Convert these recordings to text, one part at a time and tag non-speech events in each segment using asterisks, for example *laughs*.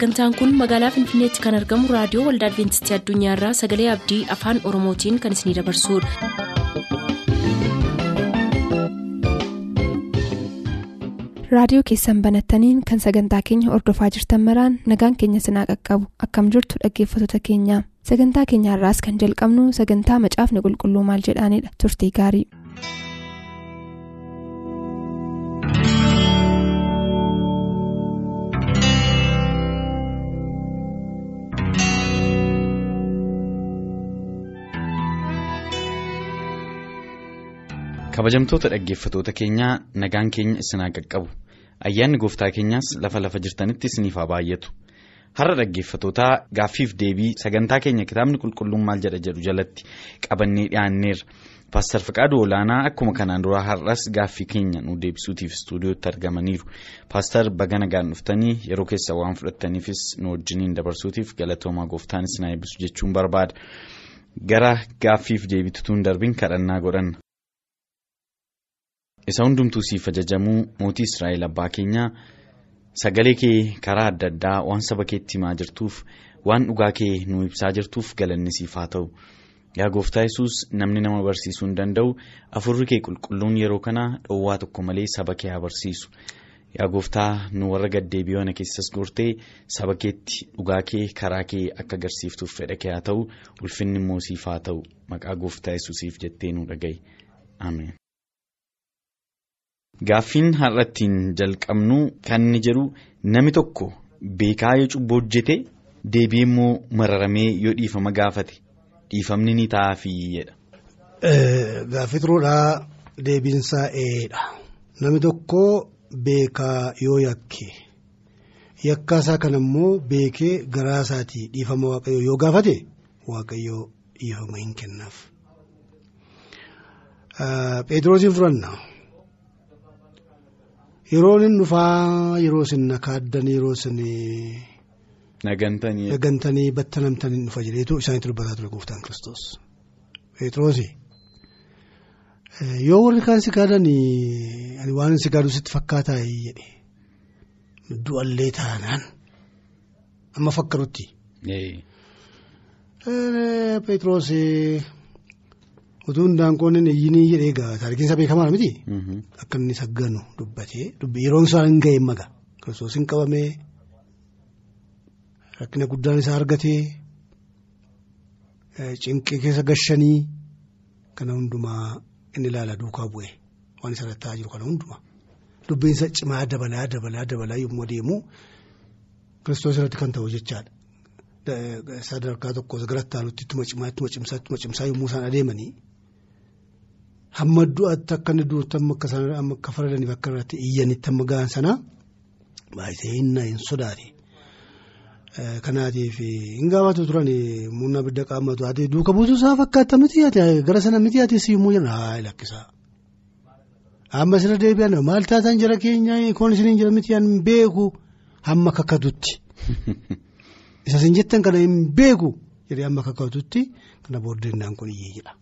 sagantaan kun magaalaa finfinneetti kan argamu raadiyoo waldaa adventistii addunyaarraa sagalee abdii afaan oromootiin kan isinidabarsudha. raadiyoo keessan banattaniin kan sagantaa keenya ordofaa jirtan maraan nagaan keenya sinaa qaqqabu akkam jirtu dhaggeeffattoota keenya sagantaa keenyaarraas kan jalqabnu sagantaa macaafni qulqulluu maal jedhaanidha turtii gaarii. Kabajamtoota dhaggeeffatoota keenyaa nagaan keenya isinaa qaqqabu. Ayyaanni gooftaa keenyaas lafa lafa jirtanitti isiniif haa baay'atu. Har'a dhaggeeffatootaa gaaffiif deebii sagantaa keenya kitaabni qulqulluun maal jedha jedhu jalatti qabannee dhiyaanneerra paastar fiqaaduu olaanaa akkuma kanaan dura har'as gaaffii keenya nu deebisuutiif istuudiyootti argamaniiru. Paastar baga nagaan dhuftanii yeroo keessa waan fudhattaniifis nu wajjiniin dabarsuutiif galatoomaa gooftaan isinaa eebbisu jechuun barbaada. Gara gaaffiif deebituun darbiin kadhannaa godhanna. Isa hundumtuu siif ajajamuu mootii israa'el abbaa keenyaa sagalee kee karaa adda addaa waan saba keetti himaa jirtuuf waan dhugaa kee nu ibsaa jirtuuf galanni siif haa ta'u. Yaa gooftaa yesus namni nama barsiisuu hin danda'u afurri kee qulqulluun yeroo kana dhoowwaa tokko malee saba kee haa barsiisu. Yaa gooftaa nu warra gaddeebi'oona keessas gortee saba keetti dhugaa kee karaa kee akka agarsiiftuuf fedha kee haa ta'u ulfinni immoo siif haa ta'u. Maqaa gooftaa yesusiif jettee nu dhaga'i. Ameen. Gaaffiin har'attiin jalqabnu kan inni jedhu namni tokko beekaa yoo cubboo hojjete deebi'ee immoo mararamee yoo dhiifama gaafate dhiifamni ni ta'aafi jedha. Gaaffii turuudhaa deebiinsaa eedha. Namni tokko beekaa yoo yakke yakkaasaa kana immoo beekee garaa isaatii dhiifama waaqayyoo yoo gaafate waaqayyoo dhiifama hin kennaaf. Pheexroosiin fudhanna. Yeroo inni dhufaa yeroo isin nakaaddan yeroo isin. Nagantanii. Nagantanii battanamtanii dhufa jedheetu isaanitti dubbataa ture gooftaan kiristoos. Pheexroosi. Yoo warri kaan si gaadanii ani waan si gaaduu sitti fakkaataa jedhe du'allee taanaan amma fakkarutti. Pheexroosi. utuu hindaanqoon iyyinii jedhee egaa taarikiinsa beekamaa miti. Akka inni sagganu dubbatee yeroon isaa hin ga'e maga kiristoos hin qabamee rakkina guddaan isaa argatee cinqii keessa gashanii kana hundumaa inni ilaala duukaa bu'e waan isa irratti jiru kana hundumaa dubbiinsa cimaa dabalaa dabalaa dabalaa yommuu adeemu kiristoos irratti kan ta'u jechaadha. Sadarkaa tokkos gara itti cimaa ittuma cimsaa ittuma cimsaa yommuu isaan adeemanii. Hamma du'aatti akka inni du'utti amma akka faradaniif akka irratti iyyanitti amma ga'an sana baay'isee hinna hin sodaate. Kanaatiif hin gaafatu turan humna abidda qaamatu ati duuka buutuu isaa fakkaata miti gara sana miti ati siimuu jira haa lakkisaa. Amma sirra deebi'an maal taataan jara keenya koon isin jira miti hin beeku hamma kakkatutti. *laughs* Isa isin jettan kana hin beeku jedhee amma kakkatutti kana booddeen kun iyyee jedha.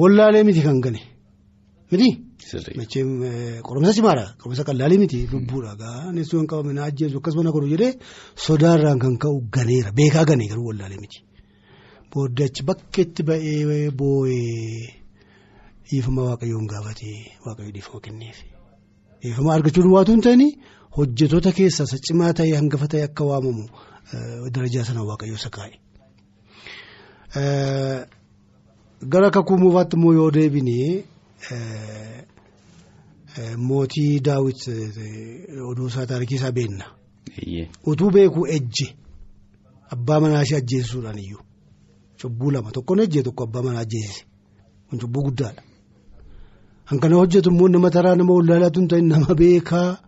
Wallaalee miti kan gane miti. Qoromsa cimaadha qoromsa qallaalee miti lubbuudha gaanessuu hin qabame na ajjeesu akkasuma na godhu jedhee sodaarraan kan ka'u ganeera beekaa ganee garuu wallaalee miti. Booddee achi bakkeetti ba'ee boo'ee dhiifama waaqayyoon gaafatee waaqayyo dhiifama kenneef. Dhiifama argachuun waatu hin ta'in hojjetoota keessaa isa cimaa ta'ee hangafa ta'e akka waamamu darajaa sana waaqayyo isa kaa'e. Gara kakuu muufaatti immoo yoo deebinee mootii daawwit oduu isaa taarikii isaa beenna. Utuu beekuu ejje. Abbaa manaa ishee ajjeesisuudhaan iyyuu cubbuu lama. Tokkoon ejjee tokko abbaa manaa ajjeesise kun cubbuu guddaadha. Hankana hojjetu immoo nama taraa nama wallaalaatu hin ta'in nama beekaa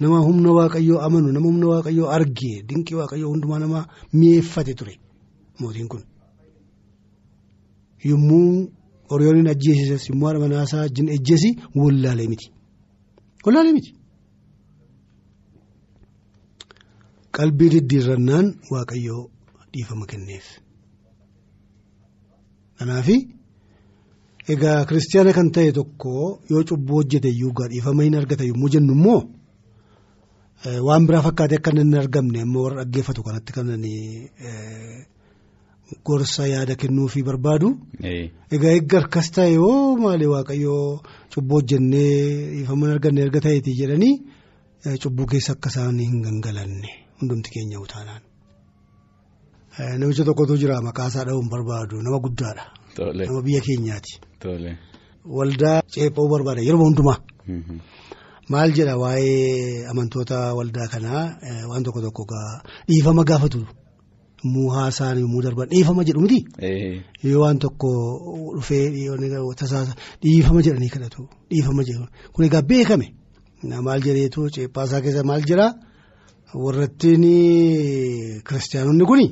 nama humna waaqayyoo amanu nama humna waaqayyoo argee dinqii waaqayyoo hundumaa nama mi'eeffate ture. Mootiin kun. Yommuu Oriyooniin ajjeesises yommuu haadha manaasaa wajjin ejjeesi wallaalee miti. Wallaalee miti. Qalbii diddiirrannaan waaqayyoo dhiifama kenneef. Kanaaf egaa kiristaana kan ta'e tokko yoo cubbuu hojjete iyyuu dhiifama hin argata yommuu jennu immoo waan biraa fakkaatee akka inni argamne ammoo warra dhaggeeffatu kanatti kan gorsa yaada kennuufii barbaadu. Egaa eegga harkas ta'e yoo maali waaqayyoo cubbuu hojjennee dhiifama arganne erga ta'eeti jedhanii cubbuu keessa akka isaan hin gangalanne hundumti keenya utaanaan. Namicha tokkotu jira maqaasaa dha'uun barbaadu nama guddaadha. Nama biyya keenyaati. Waldaa ceephoo barbaada yeroo hundumaa. Maal jedha waa'ee amantoota waldaa kanaa waan tokko tokko dhiifama gaafatu. Yommuu haasaan yommuu darban dhiifama jedhu miti. Yoo waan tokko dhufee dhiifama jedhanii kadhatu dhiifama jedhu. Kun egaa beekame? Maal jedheetu? Ceephaasaa keessa maal jira? Warrattiin kiristaanonni kuni?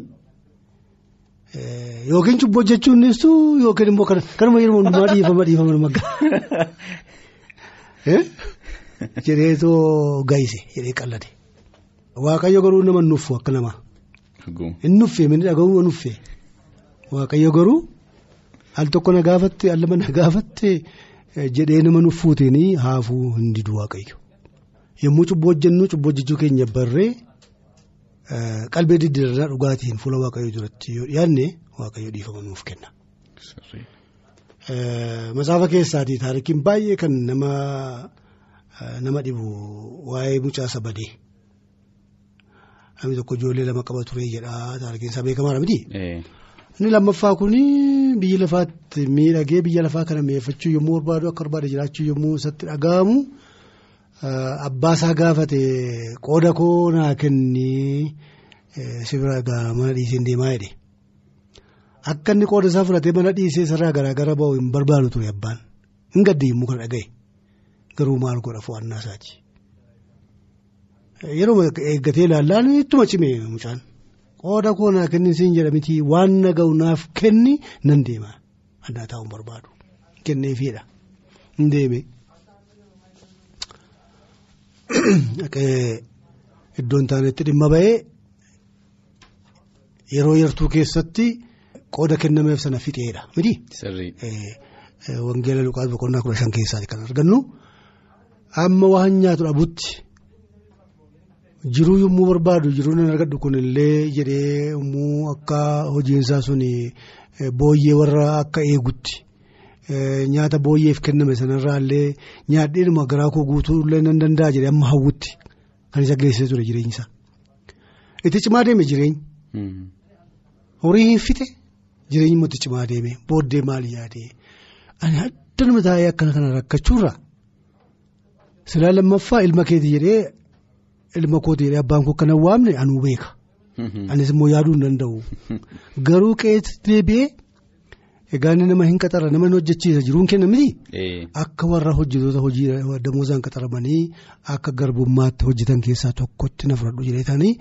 Yookiin cubboo jechuun ibsu yookiin immoo kanuma yeroo hundumaa dhiifama dhiifama nama gaha jedheetoo gaayise jedhee qallate. Waaqayyo garuu nama nuffu akka namaa. Inni nuffee minni dhaga'uu nuffee waaqayyo garuu al tokko na gaafatte al lama na gaafatte jedhee nama nuffuutiin haafuu hin didu waaqayyo. Yommuu cubboo hojjennu cubboo hojjechuu keenya barree qalbii diddiirraa dhugaatiin fuula waaqayyo duratti yoo dhiyaanne waaqayyo dhiifama nuuf kenna. Masaafa keessaatii taarikiin baay'ee kan nama nama dhibu waa'ee mucaa sabadee. Namni tokko ijoollee lama qaba ture jedha taarikiin isaa beekamaadha miti. Inni lammaffaa kun biyya lafaatti miidhagee biyya lafaa kana mi'eeffachuu yommuu barbaadu akka barbaade jiraachuu yommuu isatti dhaga'amu abbaasaa gaafate qooda koo naa kenni sibira mana dhiisee deemaa jedhe. Akka inni qooda isaa fudhatee mana dhiisee sarara garaagara ba'u hin barbaadu ture abbaan hin gaddi yommuu kana dhaga'e garuu maal godha fo'annaa isaati. Yeroo eeggatee ilaallaan ittuma cimee mucaan qooda koo naa kenni siin jedha miti waan na ga'u naaf kenni nan deema addaa taa'uun barbaadu kenneefiidha hin deeme. Iddoon taanetti dhimma ba'ee yeroo yartuu keessatti qooda kennameef sana fixeedha miti. Wangeela Luqaas boqonnaa kudha shan keessaati kan argannu amma waan nyaatu dhabutti. Jiruu yommuu barbaadu jiruu nan argadhu kunillee jedhee yommuu akka hojiinsaa sun booyyee warra akka eegutti nyaata booyyeef kenname sanarraallee nyaadhiinuma garaa koo guutuullee nan danda'a jedhee amma hawwutti kan isa geessisee ture jireenyisaa. Itti cimaa deeme jireenyi. Horii hin fixe jireenyi immoo itti cimaa deeme booddee maal yaadee ani addanuma taa'ee akkana kana rakkachuurra silaa lammaffaa ilma keetii jedhee. Ilma kooti jedhee abbaan koo akkana waamne anuu beeka. Anis immoo yaaduu hin danda'u. *laughs* Garuu qe'eetti deebi'ee egaa inni nama hin qaxarra nama hojjechiisa jiruun kenna miti. Akka warra hojjetoota hojii damoozaan qaxaramanii akka garbummaatti hojjetan keessaa tokkotti na fudhadhu jedhee taanii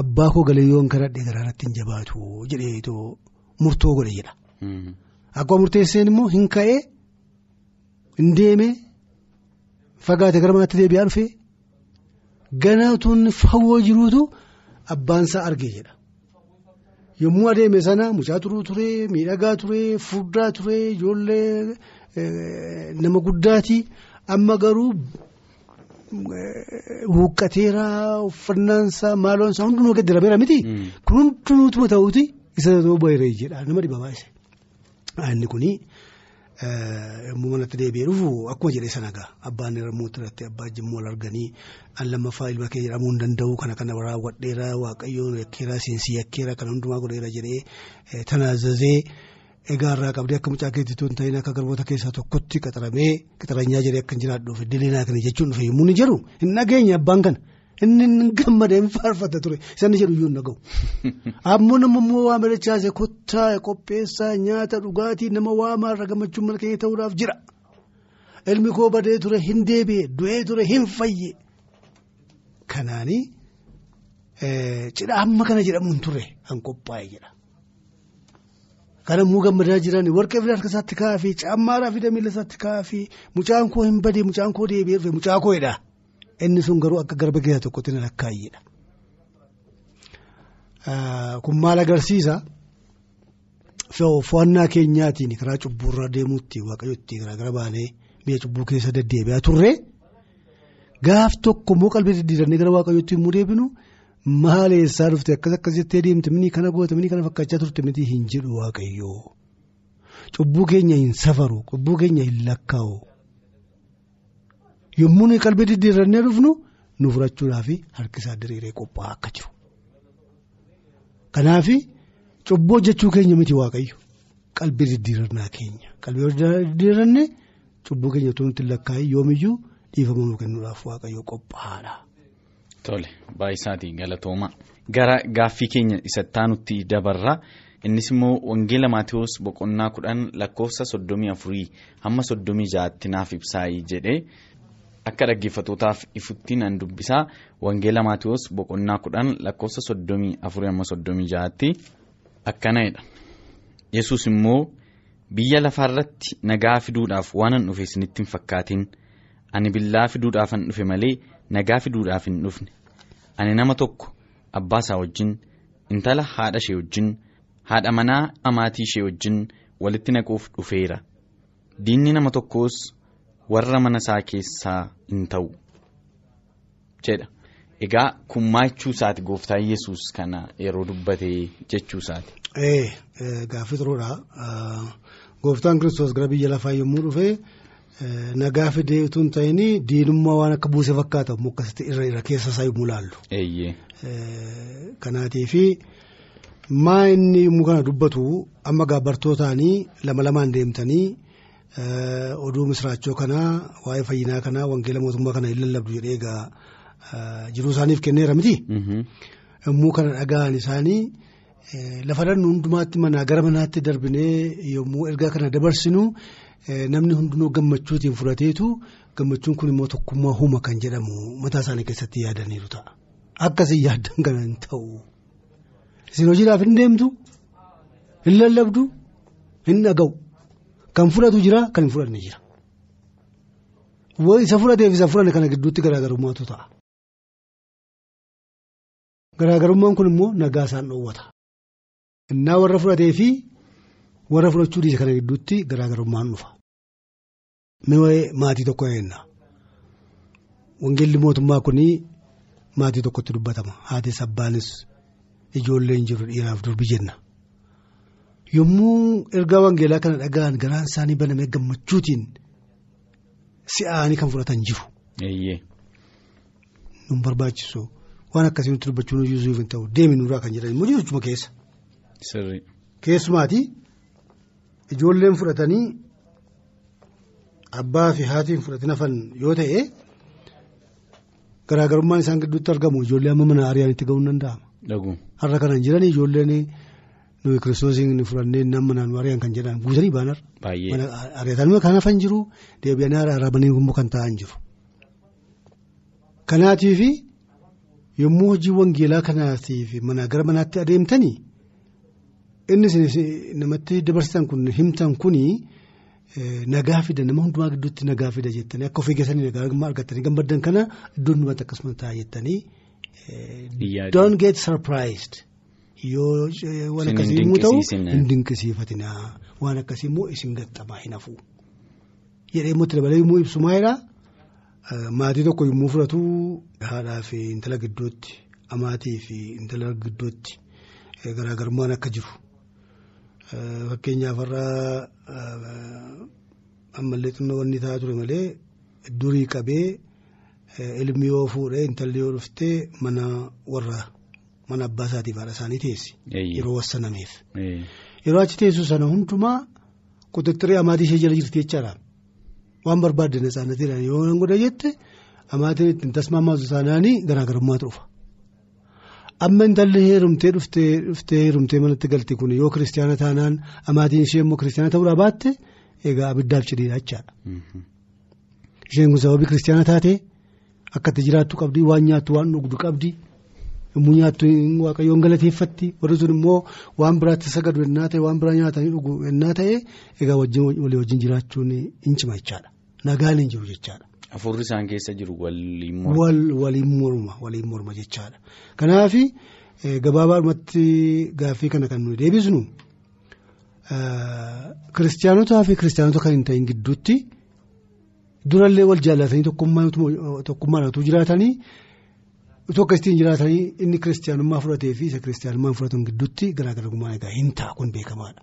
abbaa koo galee yoon kadhadhee garaarratti hin jabaatu jedhee murtoo godhe jedha. Akkuma murteesseen immoo hin ka'ee hin deemee fagaate gara manaatti deebi'aa dhufee. Ganatuun fawwoo jiruutu abbaansaa arge jedha. Yommuu adeeme sana mucaa turuu ture miidhagaa ture furdaa ture ijoollee nama guddaati amma garuu huuqqateera uffannaansaa maaloonsaa hundinuu gaddirameera miti. Kun hundinuutuma ta'uuti isa ta'uu baay'ee jedha nama dhiba baay'ise. Inni kuni. Yommuu manatti deebi'ee dhufu akkuma jedhee sana gaa abbaan irratti irratti abbaa jimmoo wal arganii an lammaffaa ilma kee jedhamuu hin danda'u kana kana raawwadheera waaqayyoon yakkeera seensi yakkeera kan hundumaa godheera jedhee tanaazazee egaa irraa qabdee akka mucaa keetti tun ta'in akka garboota keessaa tokkotti qaxaramee qaxaranyaa jedhee akka hin jiraadhuuf dilinaa kana jechuun dhufe yommuu ni jedhu hin dhageenya abbaan kana. Inni gammadee hin faarfata ture sanni jedhu iyyuu dhaga'u. Ammoo nama immoo waa miidhachaase kottaa qopheessaa nyaata dhugaatii nama waamaa irra gammachuun mana keenya ta'uudhaaf jira. Ilmi koo badee ture hin deebi'e du'ee ture hin fayye. Kanaanii cidha amma kana jedhamu hin turre kan qophaa'e jedha. Kan ammoo gammadaa jiran warqee fi harka isaatti kaa'aa fi caammaa fi miila isaatti kaa'aa fi mucaan koo hin badee mucaan koo deebi'ee mucaa koo'edha. Inni sun garuu akka garba keessaa tokkotti na lakkaa'eedha. Kun maal agarsiisa? Fo'annaa keenyaatiin karaa cubburraa deemuutti waaqayyootti garaagara baanee mi'a cubbuu keessa deddeebi'aa turre. Gaaf tokko immoo qalbii diddiirannee gara waaqayyootti yommuu deebinu. Maal eessaa dhufte? Akkas akkas jettee deemte minii kana goote minii kana fakkaachaa turte miti hin jedhu waaqayyoo cubbuu keenya hin safaru cubbuu keenya hin lakkaa'u yommuu nuyi qalbii diddiirannee dhufnu nu furachuudhaaf harkisaa diriiree qophaa'aa akka jiru. Kanaaf cubbuu hojjechuu keenya miti waaqayyo. Qalbii diddiirannaa keenya. Qalbii diddiiranne cubbuu keenya utuu nuti lakkaa'e yoomiyyuu dhiifama nuu kennuudhaaf waaqayyo qophaa'aadha. Tole baay'isaatii galatooma. Gara gaaffii keenya isattaa nutti dabarra. Innis immoo wangeela maatiyoos boqonnaa kudhan lakkoofsa soddomii afurii hamma soddomii ja'aatti naaf ibsaayii jedhee akka dhaggeeffatootaaf ifutti nan dubbisaa. Wangeela maatiyoos boqonnaa kudhan lakkoofsa soddomii afurii hamma soddomii ja'aatti akkana'edha yesus immoo biyya lafaarratti nagaa fiduudhaaf waanan dhufe isinitti hin fakkaatin. Ani billaa fiduudhaafan dhufe malee nagaa fiduudhaaf hin dhufne. Ani nama tokko abbaa isaa wajjin intala haadha ishee wajjin haadha manaa amaatii ishee wajjin walitti naquuf dhufeera. Diinni nama tokkoos warra mana isaa keessaa hin ta'u jedha egaa kun maachuu isaati gooftaa yesus kana yeroo dubbate jechuu isaati. Gaaffii turuudha gooftaan kiristoos gara biyya lafaa yommuu dhufe. Nagaa fidee utuu hin ta'in diinummaa waan akka buuse fakkaata mukkasitti irra irra keessa isaa yommuu laallu. Kanaatiif maa inni yommuu kana dubbatu amma gaabbartootaanii lama lamaan deemtanii oduu misraachoo kanaa waa'ee fayyinaa kanaa wangeela mootummaa kana hin lallabdu jedhee egaa jiruu isaaniif kenneera miti. Yommuu kana dhaga'an isaanii lafa dhannu hundumaatti manaa gara manaatti darbinee yommuu ergaa kana dabarsinu. Namni hundinuu gammachuutiin fudhateetu gammachuun kun immoo tokkummaa huma kan jedhamu mataa isaanii keessatti yaadaniiru ta'a. Akkasii yaaddan kana hin ta'u. Isin hojiidhaaf hin deemtu, hin lallabdu, hin dhaga'u. Kan fudhatu jira, kan hin fudhanne jira. Isa fudhateef isa fudhanne kana gidduutti garaagarummaatu ta'a. Garaagarummaan kun immoo nagaa isaan dhoowwata. Innaa warra fudhatee fi warra fudhachuu dhiise kana gidduutti garaagarummaan dhufa. Mee maatii tokko eenna. Wangeelli mootummaa kunii maatii tokkotti dubbatama. Haatis abbaanis ijoolleen jiru dhiiraaf durbi jenna. Yommuu ergaa wangeelaa kana dhaga'an garaan isaanii banamee gammachuutiin si'aanii kan fudhatan jiru. Nun barbaachisu waan akkasii nutti dubbachuun iyyuu hin ta'u deemi nurraa kan jedhan immoo jechuudha keessa. Keessumaati. Ijoolleen fudhatanii abbaa fi haatiin fudhatin hafan yoo ta'e garaagarummaan isaan gidduutti argamu ijoollee amma mana ari'anitti ga'uu ni danda'ama. Har'a kanan jiranii ijoolleen nuyi kiristoosiin fudhannee nama naannoo ari'an kan jedhan guutanii baanar. Baay'ee. Ari'atanii kan hafan jiru deebi'anii araarabanii immoo kan taa'an jiru. Kanaatiif yommuu hojii wangeelaa kanaatiif manaa gara manaatti adeemtanii. Inni namatti dabarsitan kun himtan kuni nagaa fida nama hundumaa gidduutti nagaa fida jettanii akka ofii keessanii nagaa argattanii gammaddan kana iddoon dhumatti akkasumas ta'a jettanii. Don't get surprised. Yoo waan akkasii yommuu ta'u hin dinqisiifatinaa waan akkasii immoo isin gaxxamaa hin hafu. Jedhee immoo dabalee yommuu ibsu maalidhaa maatii tokko yommuu fudhatu haadhaa fi intala gidduutti amaatii fi intala gidduutti garaagarummaan akka jiru. Fakkeenyaaf har'a ammallee xinnoo wanni taa'aa ture malee durii qabee ilmi yoo fuudhee intalli yoo dhuftee mana warra mana abbaa isaatiif haadha isaanii teessi. Yeroo wassanameef. Yeroo achi teessu sana hundumaa qutixxiree amaatii ishee jala jirti jechaadha. Waan barbaadde nasaanatiidhaan yoo nan godha jette amaatiin ittiin tasmaamaatu taanaanii garaagarummaatu dhufa. Amma intalli heerumtee dhuftee heerumtee manatti galti kun yoo kiristaana taanaan amaatiin ishee immoo kiristaana ta'uudhaa baatte egaa abiddaaf cidhiidha jechaadha. Isheen kun sababii kiristaana taate akka itti jiraattu qabdi waan nyaattu waan dhugdu qabdi yommuu nyaattu waaqayyoon galateeffatti warri sun immoo waan biraatti sagadu ennaa ta'e waan biraa nyaatanii dhugu ennaa ta'e egaa walii wajjin jiraachuun hin cima jechaadha nagaan hin jiru jechaadha. Afurri isaan keessa jiru waliin morma. Waliin morma jechaadha. Kanaaf gabaabaadhumatti gaaffii kana kan nuyi deebisnu kiristaanotaa fi kiristaanota kan hin ta'in gidduutti durallee wal jaallatanii tokkummaan utuu jiraatanii utuu akkasitiin jiraatanii inni kiristaanummaa fudhatee fi isa kiristaanummaa fudhatan gidduutti garaagarummaan egaa hin ta'a kun beekamaadha.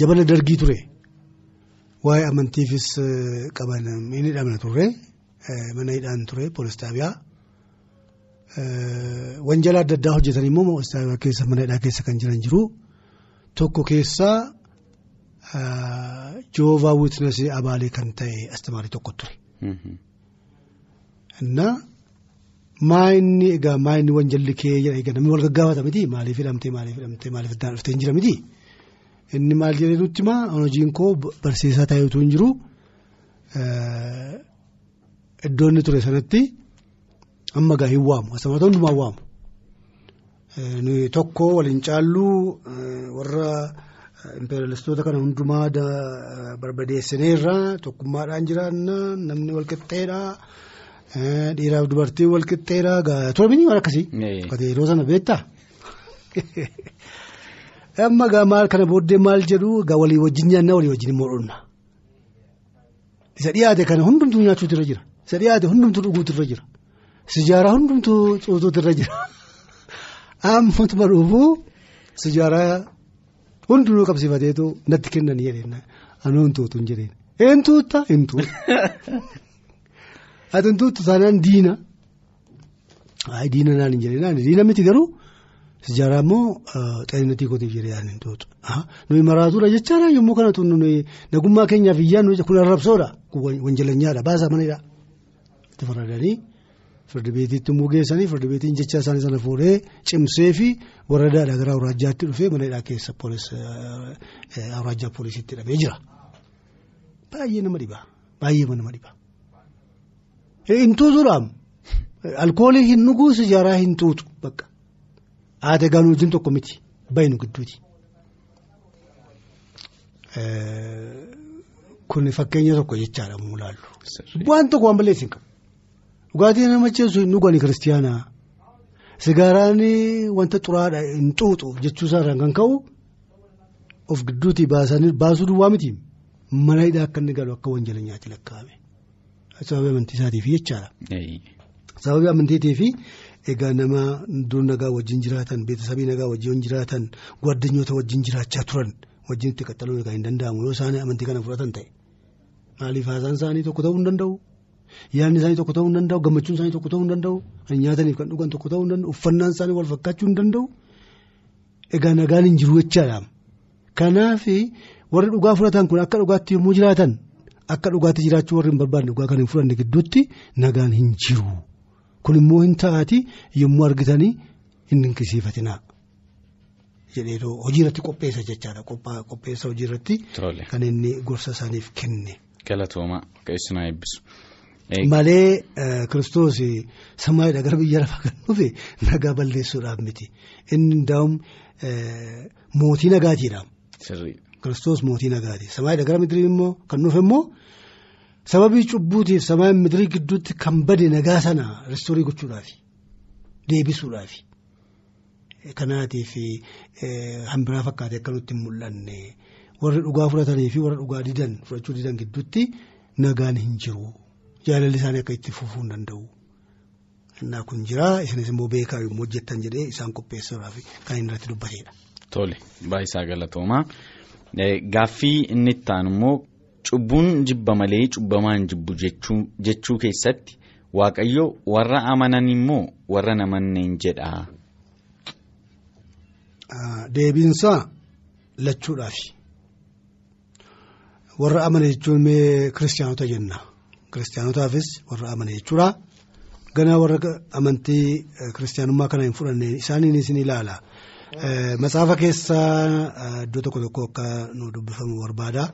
Jabana dargii ture waa'ee amantiifis qaban inni dhabna turre mana hidhaan ture poolistaabiyaa. Wanjala adda addaa hojjetan immoo poolistaabiyaa keessa mana hidhaa keessa kan jiran jiru tokko keessaa joovaa wiitnesii abaalee kan ta'e astimaarii tokko ture. Innaa maa inni egaa maa inni wanjalli kee jedha namni wal gaggaafata miti maaliif hidhamtee maaliif hidhamtee maaliif iddaan dhuftee hin jira miti inni maal jedhee nutti maa hojiin koo barsiisaa taa'ee utuu hin jiru iddoo inni ture sanatti amma gaa hin waamu asxamaata hundumaa waamu. Tokko waliin caalluu warra impeeralistoota kana hundumaa barbadeessineerra tokkummaadhaan jiraanna namni walqixxeedha. Dhiiraaf dubartiin wal qixxeedha gaa turmini waan akkasii. Yeroo sana beektaa. *laughs* Amma gaa maal kana booddee maal jedhu gaa walii wajjin nyaannaa walii wajjin immoo dhunna. Isa dhiyaate kana hundumtuu nyaachuutu irra jira. Isa dhiyaate hundumtuu dhuguutu irra jira. Sijaaraa hundumtuu xuuxuutu irra jira. *laughs* Ammatuma dhuufuu sijaaraa hundinuu qabsiifateetu natti kennan jedheen anoo hin tuutu hin jedheen. Een tuutta *laughs* tuutu taanaan diina. Diina naan hin jedhee naan diina miti garuu sijaaraa immoo xayninatii kootiif jedhee naan hin tuutu. Nuyi maraatuudha jechaadha yommuu kanatu nuyi nagummaa keenyaaf iyyaan kun arrabsoodha wanjalanyaadha baasaa manidha. Itti faradanii firdi beetiitti immoo geessanii firdi beetiin jecha isaanii sana fuudhee cimsee fi waradaadha gara awuraajjaatti dhufee manadhaa keessa awuraajjaa poolisiitti hidhamee jira. Baay'ee nama dhiba baay'ee nama dhiba. Hin tuutuudhaan alkoolii hin dhuguu sijaaraa hin tuutu bakka haati gaanuu wajjin tokko miti baynu gidduuti. Kun fakkeenya tokko jechaadha muu laallu. Waan tokko waan balleessi hin qabu. Dhugaatii nama macheessu hin dhugani kiristiyaanaa. Sigaaraan wanta xuraadha hin xuuxu jechuusaarraan kan ka'u of gidduutii baasuu duwwaa miti mana hidhaa akka inni galu akka wanjalanyaatti lakkaa'ame. Sababii amantii isaatiif jechaadha. Sababii amantiitiif egaa nama dur nagaa wajjin jiraatan beeksisabii nagaa wajjin jiraatan gwaddinyoota wajjin jiraachaa turan wajjin itti qaxxaluun egaa hin danda'amu yoo isaan amantii kana fudhatan ta'e. Maaliif haasaan isaanii tokko ta'uu hin danda'u? Yaadni isaanii tokko ta'uu hin danda'u? Gammachuun isaanii tokko ta'uu hin danda'u? Nyaataniif kan dhugan tokko ta'uu hin danda'u? Uffannaan isaanii wal fakkaachuu hin danda'u? Egaa nagaan hin jiru jechaadha. Kanaaf warri dhugaa fudhatan kun akka dhugaatti yommuu jiraatan akka dhugaatti jiraachuu warri hin barbaadne dhugaa kan hin fudhanne gidduutti nagaan hin jiru. Kun immoo hin ta'aati yommuu argitanii hin dinqisiifatinaa. Jedheetoo hojii irratti qopheessa jechaadha. Qopheessa hojii irratti kan inni gorsa isaaniif kenne. Galatoomaa keessumaa eebbisu. Malee kiristoos samaayidha gara biyya lafaa kan dhufe nagaa balleessuudhaaf miti. Inni daa'um mootii nagaatiidha. Kiristoos mootii nagaati. Samaayidha gara midirii immoo kan dhufe immoo sababii cubbuutiif samaa midirii gidduutti kan bade nagaa sana ristoorii gochuudhaafi deebisuudhaafi. Kanaatiif hambiraa fakkaatee akka nutti mul'anne warri dhugaa fudhatanii fi warra dhugaa didan fudhachuu didan gidduutti nagaan hin jiru. Jaalalli isaanii akka itti fufuu hin danda'u. Innaa kun jira isinis immoo beekaa yommuu hojjettan jedhee isaan qopheessuudhaaf kan inni irratti dubbateedha. Tole baay'isaa galatoomaa. Gaaffii inni itti immoo cubbuun jibba malee cubbamaan jibbu jechuu keessatti waaqayyo warra amanan immoo warra namanneen jedha. Deebiinsaa lachuudhaafi. Warra amane jechuun mee kiristaanota jenna. Kiristaanotaafis warra amane jechuudha. Ganaa warra amantii kiristaanummaa kana hin fudhanne isaaniinis ni ilaala. Matsaafa keessaa iddoo tokko tokko akka nu dubbifamu barbaada.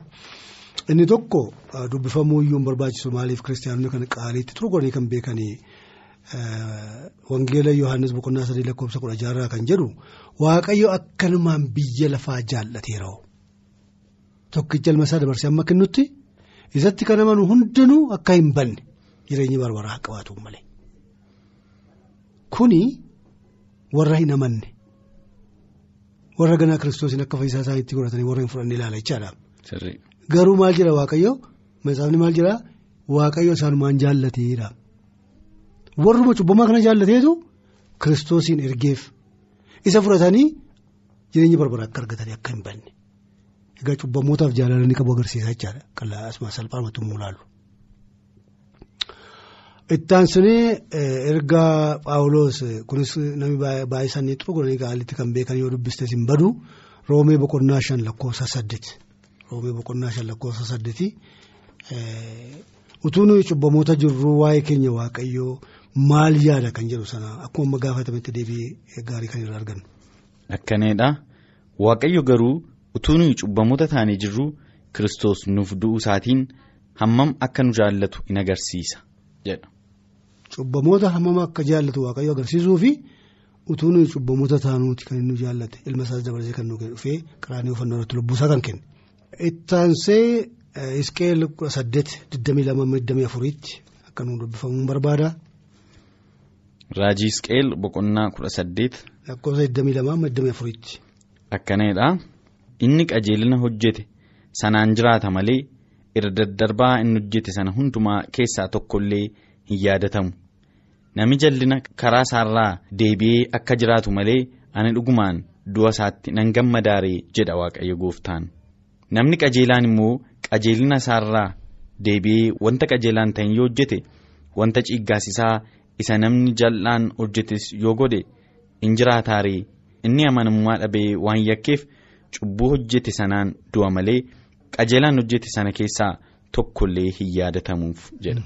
Inni tokko dubbifamuu iyyuu hin barbaachisu maaliif kiristaanonni kan qaaliitti turganii kan beekanii wangeela Yohaannis boqonnaa sadii lakkoofsa kudha jaarraa kan jedhu waaqayyo akkanumaan biyya lafaa jaallateera. Tokkicha ilma isaa dabarsee amma kennutti isatti kan amanu hundinuu akka hin banne jireenyi barbaraa qabaatu malee. Kuni warra hin amanne. Warra ganaa kiristoosiin akka fayyisaa isaaniitti godhatanii warra hin fudhanne ilaala jechaadha. Garuu maal jira waaqayyo macaafni maal jira waaqayyo isaanumaan jaallateedha. Warruma cubbamaa kana jaallateetu kiristoosiin ergeef isa fudhatanii jireenya barbara akka argatanii akka hin banne. Egaa cubbamootaaf jaalala ni qabu agarsiisaa jechaadha. Qal'aa asuma salphaamatti immoo ilaalu. Ittaansinee ergaa Paawuloos kunis namni baay'isanii xuru godhanii gaalitti kan beekan yoo dubbistes hin badu roomee boqonnaa shan lakkoofsa saddeeti. Roomee boqonnaa shan lakkoofsa saddeeti. Utuu nuyi cubbamoota jirru waa'ee keenya waaqayyoo maal yaada kan jedhu sana akkuma amma gaafatametti deebii gaarii kan irraa argannu. Akkaneedha. Waaqayyo garuu utuu nuyi cubbamoota taanee jirru Kiristoos nuuf du'uu isaatiin hammam akka nu jaallatu in agarsiisa jedha. Cubbamoota hammam akka jaallatu waaqayyo agarsiisuu fi utuu nuyi cubbamoota taanuuti kan inni jaallate ilma isaas dabarsee kan nu dhufee qaraanii ufannoo irratti lubbuusaa kan kenne. Ittaansee Isqeel kudha saddeet digdamii lama digdamii afuriitti akka nu dubbifamuun barbaada. Raajii Isqeel boqonnaa kudha saddeet. Lakkoofsa digdamii lama digdamii afuriitti. Akkanadha. Inni qajeelina hojjete sanaan jiraata malee irra daddarbaa inni hojjete sana hundumaa keessaa tokkollee hin yaadatamu. Nami jallina karaa isaarraa deebi'ee akka jiraatu malee ani dhugumaan du'a isaatti nan gammadaaree jedha Waaqayyo gooftaan. Namni qajeelaan immoo qajeelina isaarraa deebi'ee wanta qajeelaan ta'in yoo hojjete wanta ciiggaasisaa isa namni jal'aan hojjetes yoo godhe in jiraataaree inni amanamummaa dhabee waan yakkeef cubbuu hojjete sanaan du'a malee qajeelaan hojjete sana keessaa tokkollee hin yaadatamuuf jedha.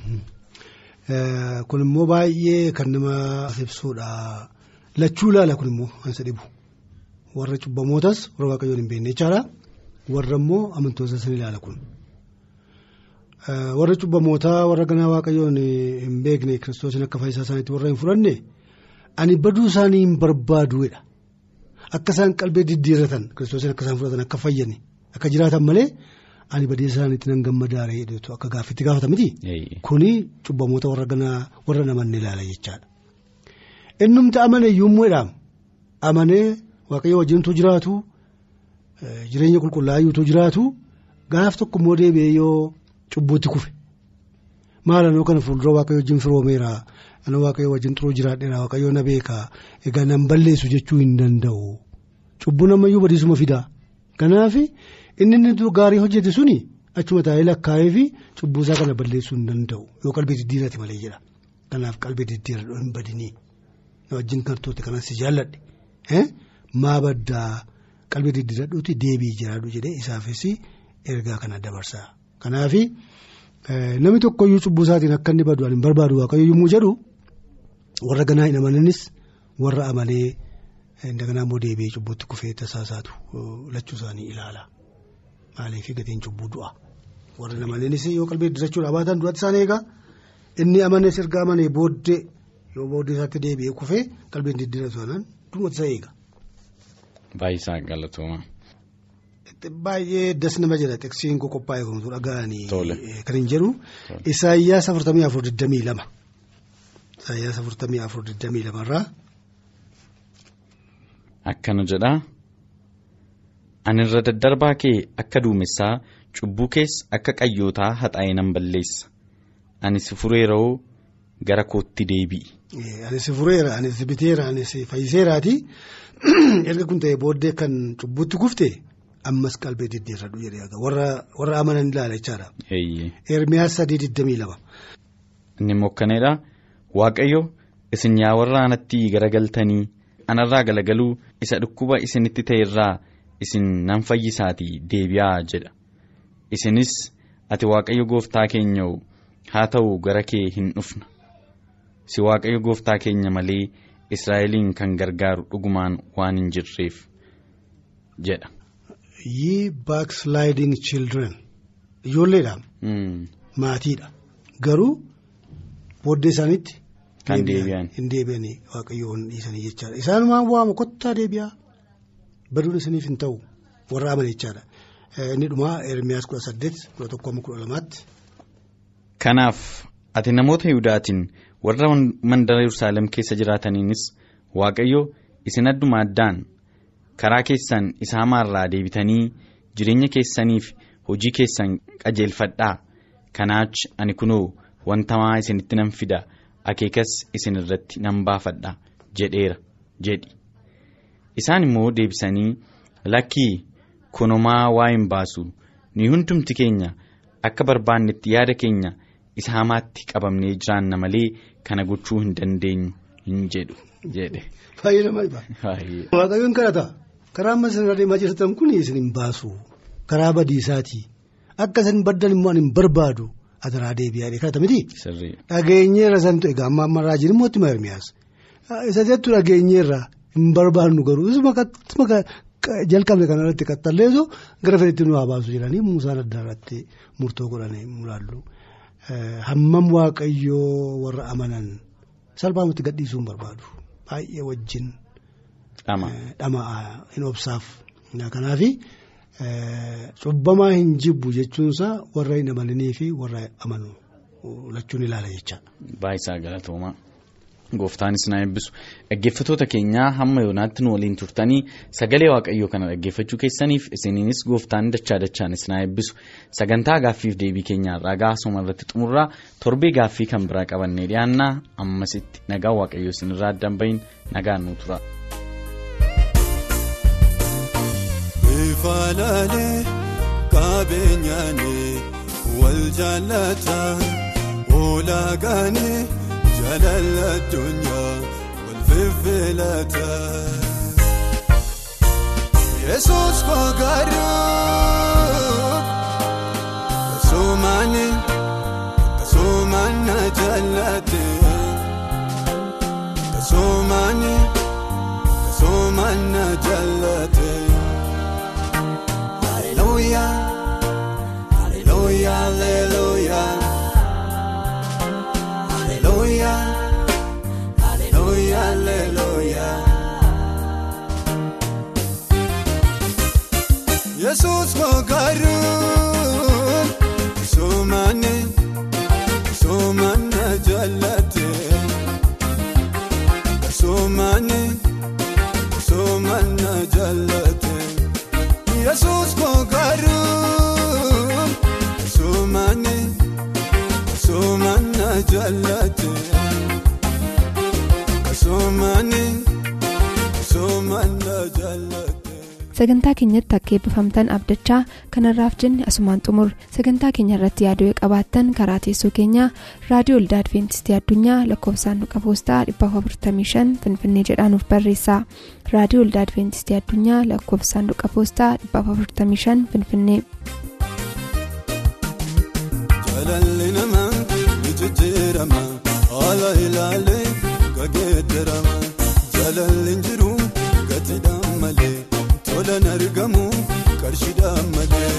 Kun immoo baay'ee kan nama ibsuudha. Lachuu ilaala kun immoo ansa dhibu. Warra cubbamootas warra waaqayyoon hin beekne jechaadha. Warra immoo amantoota san ilaala kun. Warra cubbamootaa warra ganaa waaqayyoon hin beekne kiristoosiin akka fayyisaa isaaniitti warra hin fudhanne ani baduu isaanii hin barbaaduudha. Akka isaan qalbii diddiirratan kiristoosiin akka isaan fudhatan akka fayyani akka jiraatan malee ani badii isaaniitti nan gammadaaree jedhetu akka gaaffitti gaafata miti. Kuni cubbamoota warra ganaa warra namanne ilaala jechaadha. Innumti amane yommuudhaan amanee waaqayyo wajjintu jiraatu jireenya qulqullaa'uutu jiraatu gaaf tokko immoo deebi'ee yoo cubbuutti kufe. Maalanoo kana fuuldura waaqayyo wajjin firoomeera ana waaqayyo wajjin xuruu jiraadheera waaqayyo na beekaa? Egaa nan balleessu jechuu hin danda'u. Cubbuun ammayyuu badiisuma fidaa. Kanaaf inni inni gaarii hojjete suni achuma taa'ee lakkaa'ee fi cubbuusaa kana balleessuu hin danda'u. Yoo qalbii diddiirati malee jedha. Kanaaf qalbii diddiirradhu hin badinii wajjin kan toote kanas jaalladhe maa baddaa qalbii diddiirradhuuti deebii jiraadhu jedhee isaafis ergaa kana dabarsa. Kanaaf namni tokkoyyuu cubbuu isaatiin akka inni badu hin barbaadu waaqayyo yommuu jedhu warra ganaa hin amananis warra amanee daganaa immoo deebi'ee cubbuutti kufee tasaasaatu lachuu isaanii ilaala. Maaliif gatiin cubbuu du'a warra amaneenis yoo qalbii diddiirrachuudhaa baatan du'atti isaan eegaa inni amanees erga amanee booddee yoo booddee isaatti deebi'ee kufee qalbiin diddiirratu sanaan du'atti isa eega. Baay'isaa galatooma. Baay'ee das nama jedha teksiin qophaa'e kunuutu dhaga'anii kan hin jedhu Isaayyaas afurtamii afur digdamii lama Isaayyaas afurtamii afur digdamii lamarraa. Akkana jedhaa. Ani irra daddarbaa kee akka duumessaa cubbuu kees akka qayyootaa haxaa'ee nan balleessa. Ani si fureeroo gara kootti deebi'i. Ani si fureera, ani si biteera, ani si fayyiseeraati. *clears throat* Erga kun ta'e booddee kan cubbuutti kufte ammas qalbii diddiirradhu jedhee warra amanan ilaala jechaadha. Ermiyaas sadii digdamii lama. Inni mokkaneedha. Waaqayyo isin yaa warra anatti garagaltanii anarraa galagaluu isa dhukkuba isinitti ta'e irraa. Isin nan fayyisaatii deebi'aa jedha isinis ati waaqayyo gooftaa keenya haa ta'u gara kee hin dhufna si waaqayyo gooftaa keenya malee israa'eliin kan gargaaru dhugumaan waan hin jirreef jedha. Yii backsliding children ijoolleedha. Maatiidha garuu booddee isaaniitti. Kan deebi'an. Hin deebi'anii waaqayyoon dhiisanii jechaadha isaanumaan waama kottaa deebi'aa. Baduun isiniif hin ta'u warra amane jechaadha. Inni dhumaa ermiyaas kudha saddeet kudha tokko kudha lamaatti. Kanaaf ati namoota Yihudaatiin warra mandara Yerusaalem keessa jiraataniinis Waaqayyo isin adduma addaan karaa keessan isa hamaarraa deebitanii jireenya keessaniif hojii keessan qajeelfadhaa. Kanaachi ani kunoo wantamaa isinitti nan fida. Akeekas isin irratti nan baafadha jedheera jedhi isaan immoo deebisanii lakkii kunumaa waa hin baasu. Ni hundumti keenya. Akka barbaannetti yaada keenya. Isa hamaatti qabamnee jiraanna malee kana gochuu hin dandeenyu hin jedhu jedhe. Baay'ee nama dhiba. Waaqayyoon kadhata karaa amma isin irra deemaa jirtan kun isin hin baasu. Karaa badiisaatii akka isin baddan immoo hin barbaadu. Adaraa deebi'aa kadhata miti. Dhageenyeerra santu egaa. Amma amma raajiin immoo itti Ermiyaas isa jettu dhageenyeerra hin barbaadnu garuu isuma jalqabne kanarratti qaxxalleessu gara fedhetti nu haa baasu jedhanii Muusaan adda irratti murtoo godhanii mul'allu. Hammam waaqayyoo warra amanan salphaamatti gadhiisuu hin barbaadu. Baay'ee wajjin dhama'aa hin obsaaf kanaaf cubbamaa hin jibbu jechuunsaa warra hin amananii fi warra amanu lachuun ilaala jecha. Baay'isaa galatoomaa. Gooftaanis na eebbisu dhaggeeffatoota keenyaa hamma yoonaatti nu waliin turtanii sagalee waaqayyoo kana dhaggeeffachuu keessaniif isiniinis gooftaan dachaa dachaanis na eebbisu sagantaa gaaffiif deebii keenyaarraa gaasuma irratti xumurraa torbee gaaffii kan biraa qabannee dhiyaannaa ammasitti nagaa waaqayyoo isinirraa addan bahin nagaan nu tura. Qabeenyaanii wal jaallatan olaagaanii. Kasumaani kasumaana jaalate kasumaani kasumaana keenyatti akka eebbifamtan abdachaa kanarraaf jenne asumaan xumur. Sagantaa keenya irratti yaaduu qabaattan karaa teessoo keenyaa raadiyoo olda adventistii addunyaa lakkoofsaanduqa poostaa 455 finfinnee jedhaanuf barreessa. Raadiyoo olda adventistii addunyaa lakkoofsaanduqa poostaa 455 finfinnee. Jaalalli namaa ni jijjiirama tolan argamu qarshiidhaan malee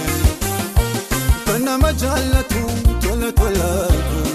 kan nama jaallatu tola tolaatu.